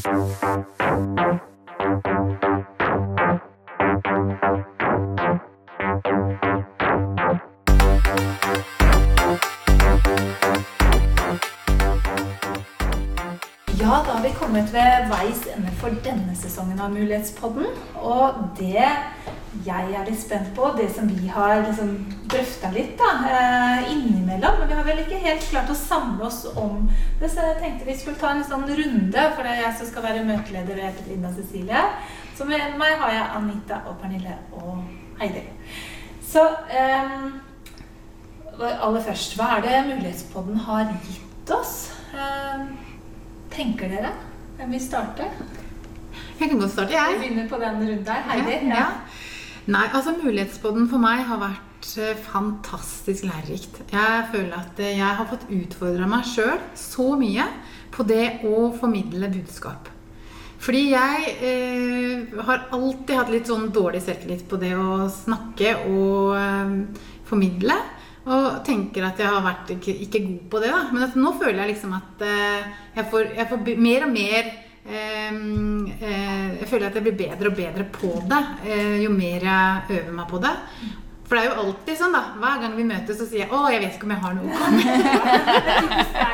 Ja, da har vi kommet ved veis ende for denne sesongen av Mulighetspodden. Og det jeg er litt spent på, det som vi har liksom drøfta litt da, eh, innimellom Men vi har vel ikke helt klart å samle oss om det, så jeg tenkte vi skulle ta en sånn runde. For det er jeg som skal være møteleder, og jeg heter Linda Cecilie. Så med meg har jeg Anita og Pernille og Heidi. Så um, aller først, hva er det Mulighetspodden har gitt oss? Um, tenker dere? Hvem vil starte? Jeg kan godt starte, Vi begynner på den runden der. Heidi? Ja. Nei, altså Mulighetspodden for meg har vært eh, fantastisk lærerikt. Jeg føler at eh, jeg har fått utfordra meg sjøl så mye på det å formidle budskap. Fordi jeg eh, har alltid hatt litt sånn dårlig selvtillit på det å snakke og eh, formidle. Og tenker at jeg har vært ikke, ikke god på det. da. Men at nå føler jeg liksom at eh, jeg, får, jeg får mer og mer Jeg føler at jeg blir bedre og bedre på det eh, jo mer jeg øver meg på det. For det er jo alltid sånn, da. Hver gang vi møtes, så sier jeg 'Å, jeg vet ikke om jeg har noe å komme med'.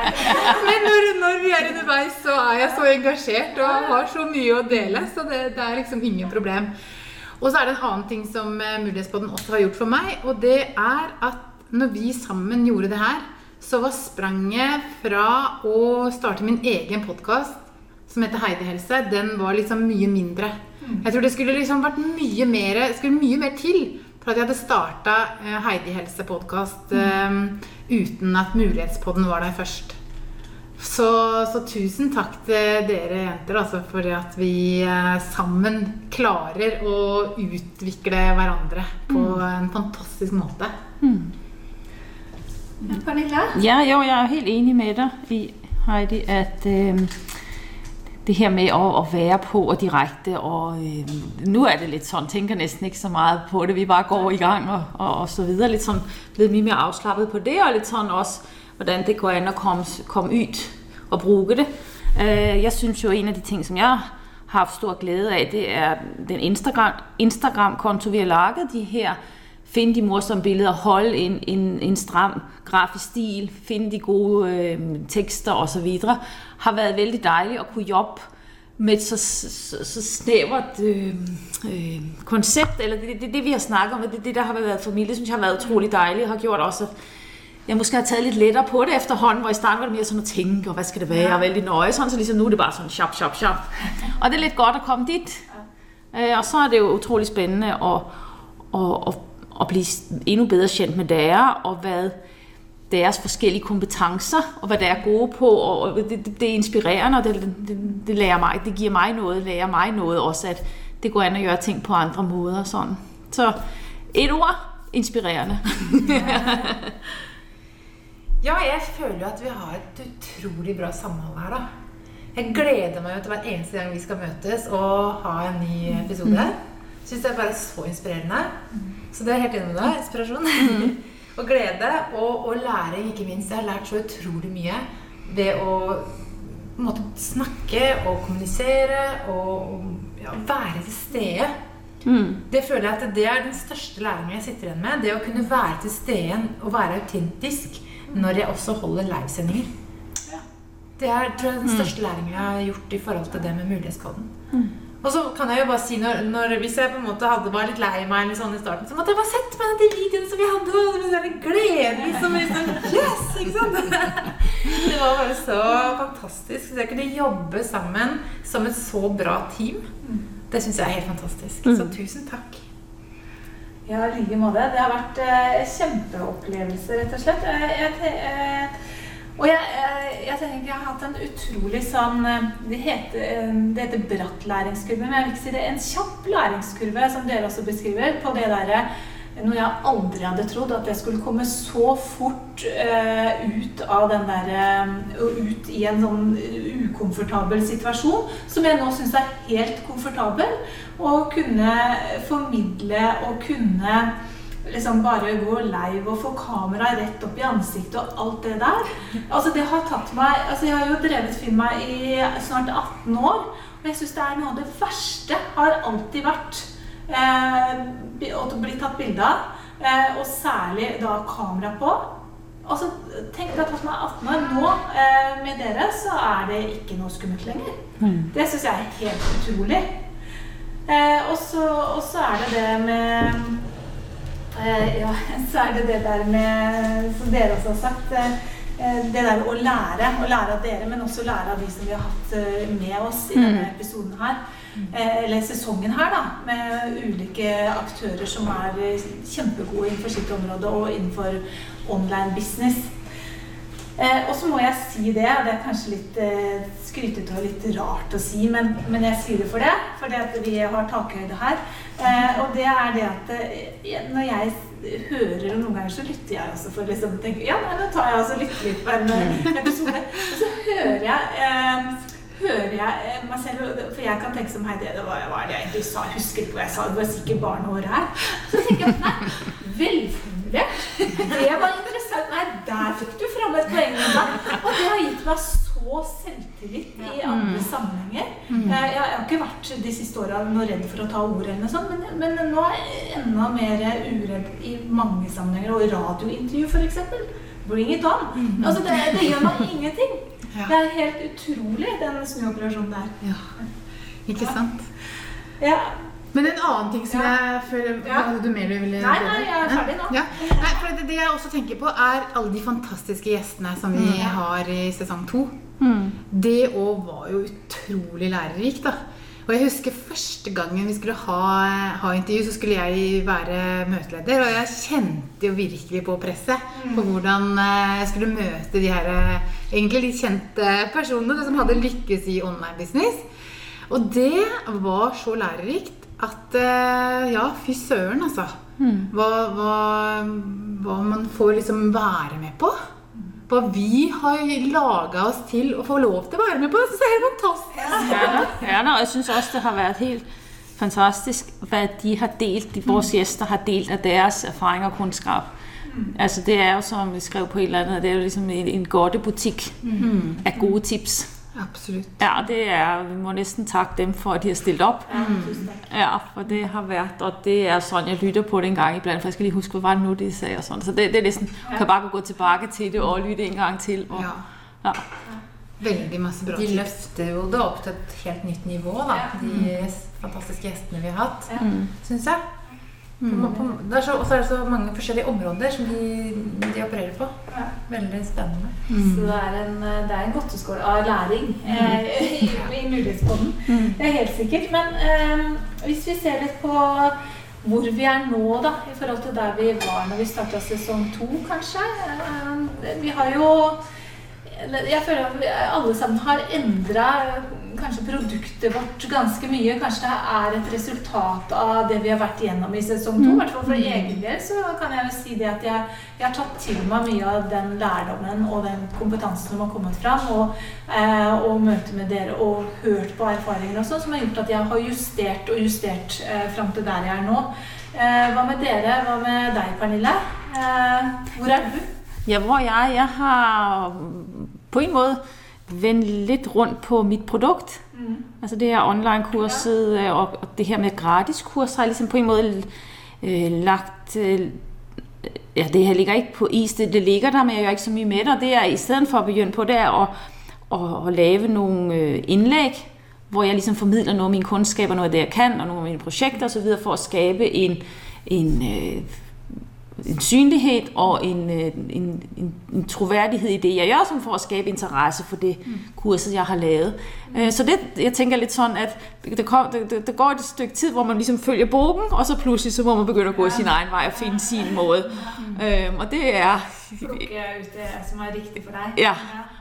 Men når, når vi er underveis, så er jeg så engasjert og har så mye å dele. Så det, det er liksom ingen problem. Og så er det en annen ting som Mulighetsboden også har gjort for meg. Og det er at når vi sammen gjorde det her, så var spranget fra å starte min egen podkast som heter Heidi Helse, den var liksom mye mindre. Jeg tror det skulle liksom vært mye mer, skulle mye mer til for at jeg hadde starta Heidi Helse-podkast uten at Mulighetspodden var der først. Så, så tusen takk til dere jenter altså, for at vi eh, sammen klarer å utvikle hverandre på en fantastisk måte. Ja, Pernille? Ja, jo, jeg er helt enig med deg Heidi, at øh, det her med å, å være på og direkte og øh, Nå er det litt sånn, tenker nesten ikke så mye på det. Vi bare går i gang og, og, og så videre. Litt sånn blevet mye mer avslappet på det, og litt sånn også hvordan det går an å komme, komme ut og bruke det. Øh, jeg syns jo en av de ting som jeg har hatt stor glede av, det er den Instagram- Instagram-konto vi har laget. De her finde de morsomme billeder, holde en, en, en stram grafisk stil, finde de gode øh, tekster osv., har været vældig dejligt at kunne jobbe med et så, så, så snævert øh, øh, koncept, eller det, det, det vi har snakket om, det, det der har været for mig, det synes jeg har været utrolig dejligt, og har gjort også, at jeg måske har taget lidt lettere på det efterhånden, hvor i starten var det mere sådan at tænke, og hvad skal det være, og vældig nøje, sådan, så ligesom nu er det bare sådan shop, shop, shop. Og det er lidt godt at komme dit. Øh, og så er det jo utrolig spændende at, at, at, at blive endnu bedre kendt med dere, og hvad deres forskellige kompetencer, og hvad der er gode på, og det, det, det er inspirerende, og det, det, det, lærer mig, det giver mig noget, lærer mig noget også, at det går an at gøre ting på andre måder. Sådan. Så et ord, inspirerende. Ja, jeg føler at vi har et utrolig bra samhold her, da. Jeg gleder meg jo til hver eneste gang vi skal møtes og ha en ny episode. Syns det er bare så inspirerende. Så det er helt enig med deg. Inspirasjon. og glede. Og, og læring, ikke minst. Jeg har lært så utrolig mye ved å måte, snakke og kommunisere og, og ja, være til stede. Det føler jeg at det er den største læringen jeg sitter igjen med. Det å kunne være til stede og være autentisk når jeg også holder livesendinger. Det er tror jeg, den største læringen jeg har gjort i forhold til det med mulighetskoden. Og så kan jeg jo bare si når, når, Hvis jeg på en måte hadde var litt lei meg eller sånn i starten, så måtte jeg bare sette meg ned de videoene som vi hadde. Og det var en glede liksom, liksom Yes! Ikke sant? Det var bare så fantastisk. Så jeg kunne jobbe sammen som et så bra team. Det syns jeg er helt fantastisk. Så tusen takk. Ja, i like måte. Det har vært eh, kjempeopplevelse, rett og slett. Jeg, jeg, eh, og jeg, eh, jeg tenker jeg har hatt en utrolig sånn eh, Det heter, eh, det heter bratt læringskurve, men jeg vil ikke si det. En kjapp læringskurve, som dere også beskriver, på det derre noe jeg aldri hadde trodd, at jeg skulle komme så fort uh, ut av den der uh, Ut i en sånn ukomfortabel situasjon, som jeg nå syns er helt komfortabel. Og kunne formidle og kunne liksom bare gå live og få kamera rett opp i ansiktet og alt det der. Altså det har tatt meg, altså Jeg har jo drevet firma i snart 18 år, og jeg syns det er noe av det verste har alltid vært eh, å bli tatt bilde av. Eh, og særlig da kamera på. Altså, tenk Det har tatt meg 18 år. Nå eh, med dere så er det ikke noe skummelt lenger. Det syns jeg er helt utrolig. Eh, og så er det det med Ja, så er det det der med Som dere også har sagt. eh, eh, det der å lære. Å lære av dere, men også lære av de som vi har hatt eh, med oss i denne episoden her. Eh, eller sesongen her, da. Med ulike aktører som er eh, kjempegode innenfor sitt område og innenfor online business. Eh, og så må jeg si det, og det er kanskje litt eh, skrytete og litt rart å si, men, men jeg sier det for det, for det at vi har takhøyde her. Eh, og det er det at eh, når jeg hører, noen ganger så lytter jeg også for liksom tenke Ja, nei, nå tar jeg altså lytter litt på en eh, episode. Og så hører jeg eh, hører jeg eh, meg selv For jeg kan tenke som Hei, det, var, hva er det jeg egentlig sa? Jeg husker ikke hva jeg sa. Det var sikkert barnehåret her. Så tenker jeg nei, velformulert. Det var interessant. Nei, der fikk du fram et poeng. Og det har gitt meg så selvtillit i andre sammenhenger. Eh, Jeg har ikke vært de siste åra noe redd for å ta ordet, eller noe sånt, men, men nå er jeg enda mer uredd i mange sammenhenger. Og radiointervju, f.eks. Bring it on. Altså, det, det gjør meg ingenting. Det er helt utrolig, den snuoperasjonen der. Ja. Ikke sant? Ja. Men en annen ting som jeg Ja. Hadde du mer du ville Nei, nei, jeg er ferdig nå. Ja. Nei, for det, det jeg også tenker på, er alle de fantastiske gjestene som vi Mm. har i sesong to. Det òg var jo utrolig lærerikt, da. Og jeg husker første gangen vi skulle ha, ha intervju, så skulle jeg være møteleder. Og jeg kjente jo virkelig på presset på hvordan eh, jeg skulle møte de her eh, egentlig litt kjente personene som hadde lykkes i online business. Og det var så lærerikt at eh, ja, fy søren, altså. Hva, hva, hva man får liksom være med på. Hva vi har laga oss til å få lov til å være med på. Det er helt fantastisk. Ja, ja jeg synes også, det har vært helt fantastisk, hva de har delt, de, vores gjester har delt av deres erfaring og kunnskap. Altså det er jo, som vi skrev på et eller annet, det er jo liksom en, en mm. av gode tips. Absolutt. Ja, det er, vi må nesten takke dem for, at de har stilt opp. Ja. Ja, for det har vært, og det er sånn jeg lytter på det en gang iblant. for jeg skal lige huske, hva var det nå de sa. og sånn. Så det, det er liksom, ja. kan bare gå tilbake til det og lytte en gang til. Og, Ja. ja. Veldig masse bra De løfter jo det opp til et helt nytt nivå, da. De fantastiske gjestene vi har hatt, Ja. syns jeg. På- det er så, og så er det så mange forskjellige områder som de, de opererer på. Ja. Veldig spennende. Så det er en, det er en godteskål av læring eh, i, i Mulighetspodden. Det er helt sikkert. Men eh, hvis vi ser litt på hvor vi er nå, da, i forhold til der vi var når vi starta sesong to, kanskje. Eh, vi har jo Jeg føler at alle sammen har endra kanskje produktet vårt ganske mye. Kanskje det er et resultat av det vi har vært igjennom i sesong to. I hvert fall for egen del så kan jeg jo si det at jeg, jeg har tatt til meg mye av den lærdommen og den kompetansen som har kommet fram, og, eh, og møtet med dere og hørt på erfaringer og sånn, som har gjort at jeg har justert og justert eh, fram til der jeg er nå. Eh, hva med dere? Hva med deg, Pernille? Eh, hvor er du? Ja, hvor er jeg? Jeg har på en måde vende lidt rundt på mit produkt. Mm. Altså det her online-kurset ja. og, og det her med gratis kurs har jeg ligesom på en måde øh, lagt... Øh, ja, det her ligger ikke på is, det, det ligger der, men jeg gjør ikke så mye med det. Det er i stedet for at begynde på, det er at, at, at lave nogle øh, indlæg, hvor jeg ligesom formidler noget af mine kundskaber, noget af det, jeg kan, og nogle af mine projekter osv., for at skabe en, en øh, en synlighed og en, øh, en, en, en troværdighed i det, jeg gør, som for at skabe interesse for det kurset, jeg har lavet. Øh, Så det, jeg tænker lidt sådan, at det, kom, der, det går et stykke tid, hvor man ligesom følger bogen, og så pludselig så må man begynde at gå sin egen vej og finde sin måde. Øhm, Og det er, det er som er riktig for deg. ja,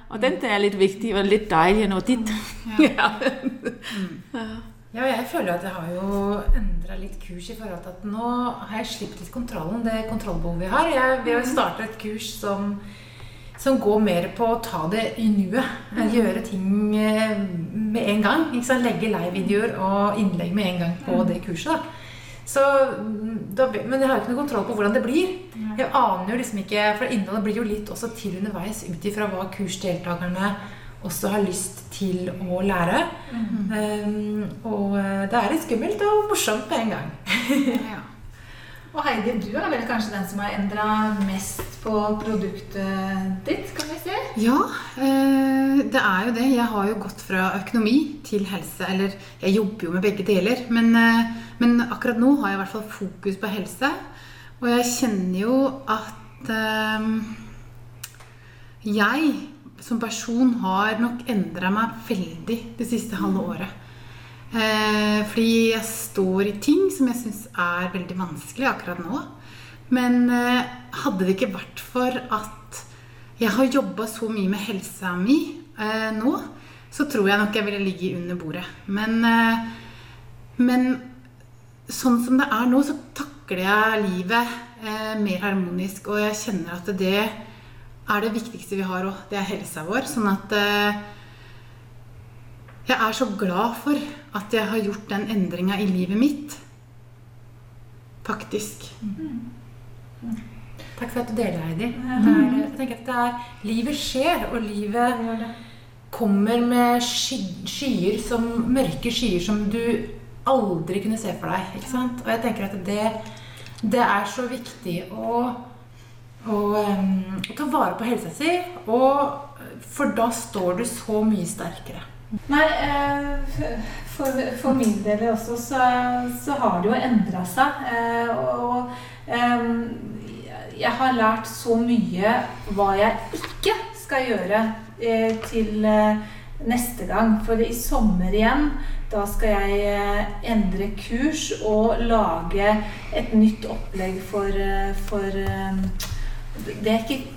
og den der er lidt vigtig og lidt dejlig at nå dit. Ja. Ja, og jeg føler at jeg har jo endra litt kurs i forhold til at nå har jeg sluppet litt kontrollen, det kontrollbehovet vi har. Jeg, vi har jo starta et kurs som, som går mer på å ta det i nuet. Gjøre ting eh, med en gang. Legge live-videoer og innlegg med en gang på det kurset. da. Så, mm, da, men jeg har jo ikke noe kontroll på hvordan det blir. Jeg aner jo liksom ikke, For innholdet blir jo litt også til underveis ut ifra hva kursdeltakerne også har lyst til å lære. Um, og eh, det er litt skummelt og morsomt på en gang. Ja. Og Heidi, du er vel kanskje den som har endra mest på produktet ditt, kan vi si? Ja, eh, det er jo det. Jeg har jo gått fra økonomi til helse. Eller jeg jobber jo med begge deler. Men, eh, men akkurat nå har jeg i hvert fall fokus på helse. Og jeg kjenner jo at eh, jeg som person har nok endra meg veldig det siste halve året. Eh, fordi jeg står i ting som jeg syns er veldig vanskelig akkurat nå. Men eh, hadde det ikke vært for at jeg har jobba så mye med helsa mi eh, nå, så tror jeg nok jeg ville ligge under bordet. Men, eh, men sånn som det er nå, så takler jeg livet eh, mer harmonisk. Og jeg kjenner at det er det viktigste vi har òg. Det er helsa vår. Sånn at eh, jeg er så glad for at jeg har gjort den endringa i livet mitt. Faktisk. Takk for at du deler, Heidi. Det er, jeg tenker at det er, Livet skjer, og livet kommer med skyer som, mørke skyer som du aldri kunne se for deg. ikke sant? Og jeg tenker at det, det er så viktig å, å, um, å ta vare på helsa si, og, for da står du så mye sterkere. Nei, eh, for, for min del også så, så har det jo endra seg. Eh, og eh, jeg har lært så mye hva jeg ikke skal gjøre eh, til neste gang. For i sommer igjen, da skal jeg endre kurs og lage et nytt opplegg for, for eh, det jeg ikke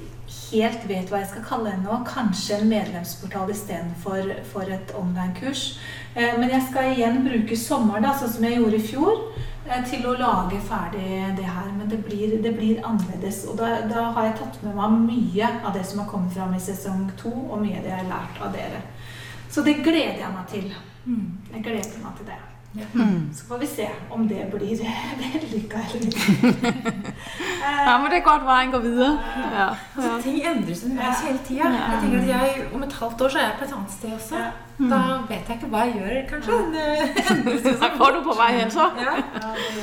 helt vet hva jeg skal kalle det nå. Kanskje en medlemsportal istedenfor for et online-kurs. Eh, Men jeg skal igjen bruke sommeren, da, sånn som jeg gjorde i fjor, eh, til å lage ferdig det her. Men det blir, det blir annerledes. Og da, da har jeg tatt med meg mye av det som har kommet fram i sesong to, og mye av det jeg har lært av dere. Så det gleder jeg meg til. Jeg gleder meg til det. Så får vi se om det blir vellykka eller ikke. Ja, men det er godt veien går videre. Ja. Altså, ting endres underveis hele tida. Jeg tenker at jeg, Om et halvt år så er jeg på et annet sted også. Da vet jeg ikke hva jeg gjør, kanskje. Jo er du på vei hjem, så? Ja.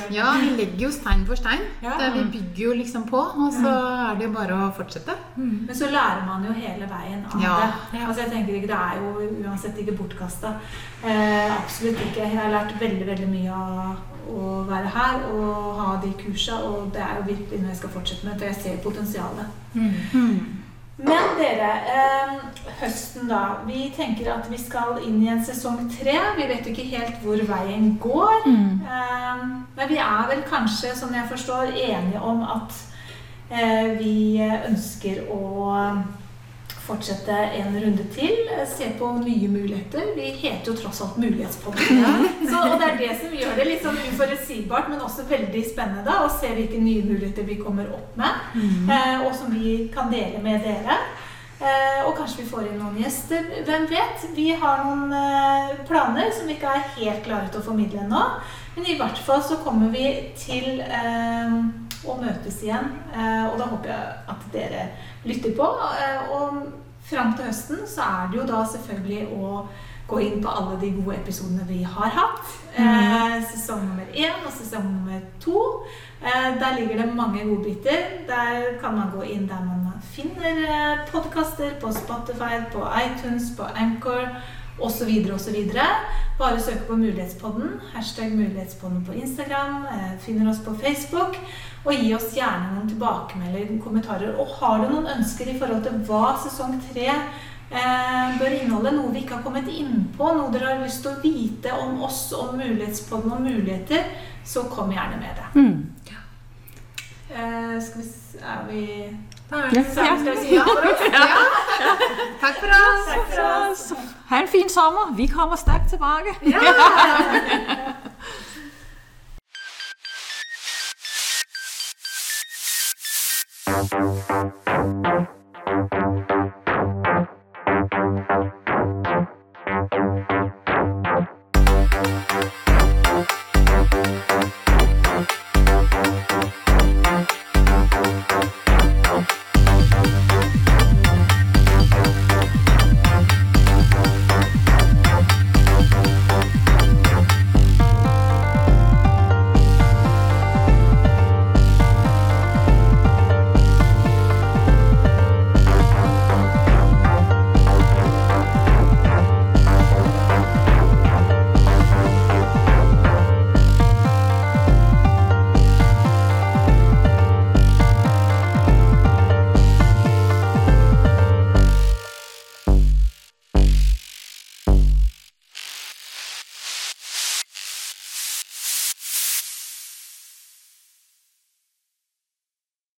Ja, vi legger jo stein for stein. Ja. Vi bygger jo liksom på, og så er det jo bare å fortsette. Men så lærer man jo hele veien av Ja. det. Altså jeg tenker ikke, Det er jo uansett ikke bortkasta. Eh, absolutt ikke. Jeg har lært veldig veldig mye av å være her og ha de kursa, og det er jo virkelig noe jeg skal fortsette med, for jeg ser potensialet. Men dere, eh, høsten da. Vi tenker at vi skal inn i en sesong tre. Vi vet jo ikke helt hvor veien går. Eh, men vi er vel kanskje, som jeg forstår, enige om at eh, vi ønsker å fortsette en runde til. eh, Se på nye muligheter. Vi heter jo tross alt Mulighetspodden. Så, og det er det som gjør det litt sånn uforutsigbart, men også veldig spennende å se hvilke nye muligheter vi kommer opp med, eh, og som vi kan dele med dere. Eh, og kanskje vi får inn noen gjester. Hvem vet? Vi har noen planer som vi ikke er helt klare til å formidle ennå. Men i hvert fall så kommer vi til å møtes igjen. Eh, og da håper jeg at dere lytter på. Eh, og fram til høsten så er det jo da selvfølgelig å gå inn på alle de gode episodene vi har hatt. Eh, sesong nummer én og sesong nummer to. Der ligger det mange godbiter. Der kan man gå inn der man finner podkaster på Spotify, på iTunes, på Anchor osv. osv. Bare søk på Mulighetspodden. Hashtag Mulighetspodden på Instagram. Finner oss på Facebook. Og gi oss gjerne noen tilbakemeldinger, kommentarer. Og har du noen ønsker i forhold til hva sesong tre eh, bør inneholde, noe vi ikke har kommet inn på, noe dere har lyst til å vite om oss, om Mulighetspodden og muligheter, så kom gjerne med det. Eh, skal vi se, Er vi Da er Ja. sammen, Skal vi si ja for oss? Takk for oss! Takk for oss. Ha en fin sommer. Vi kommer sterkt tilbake. Ja!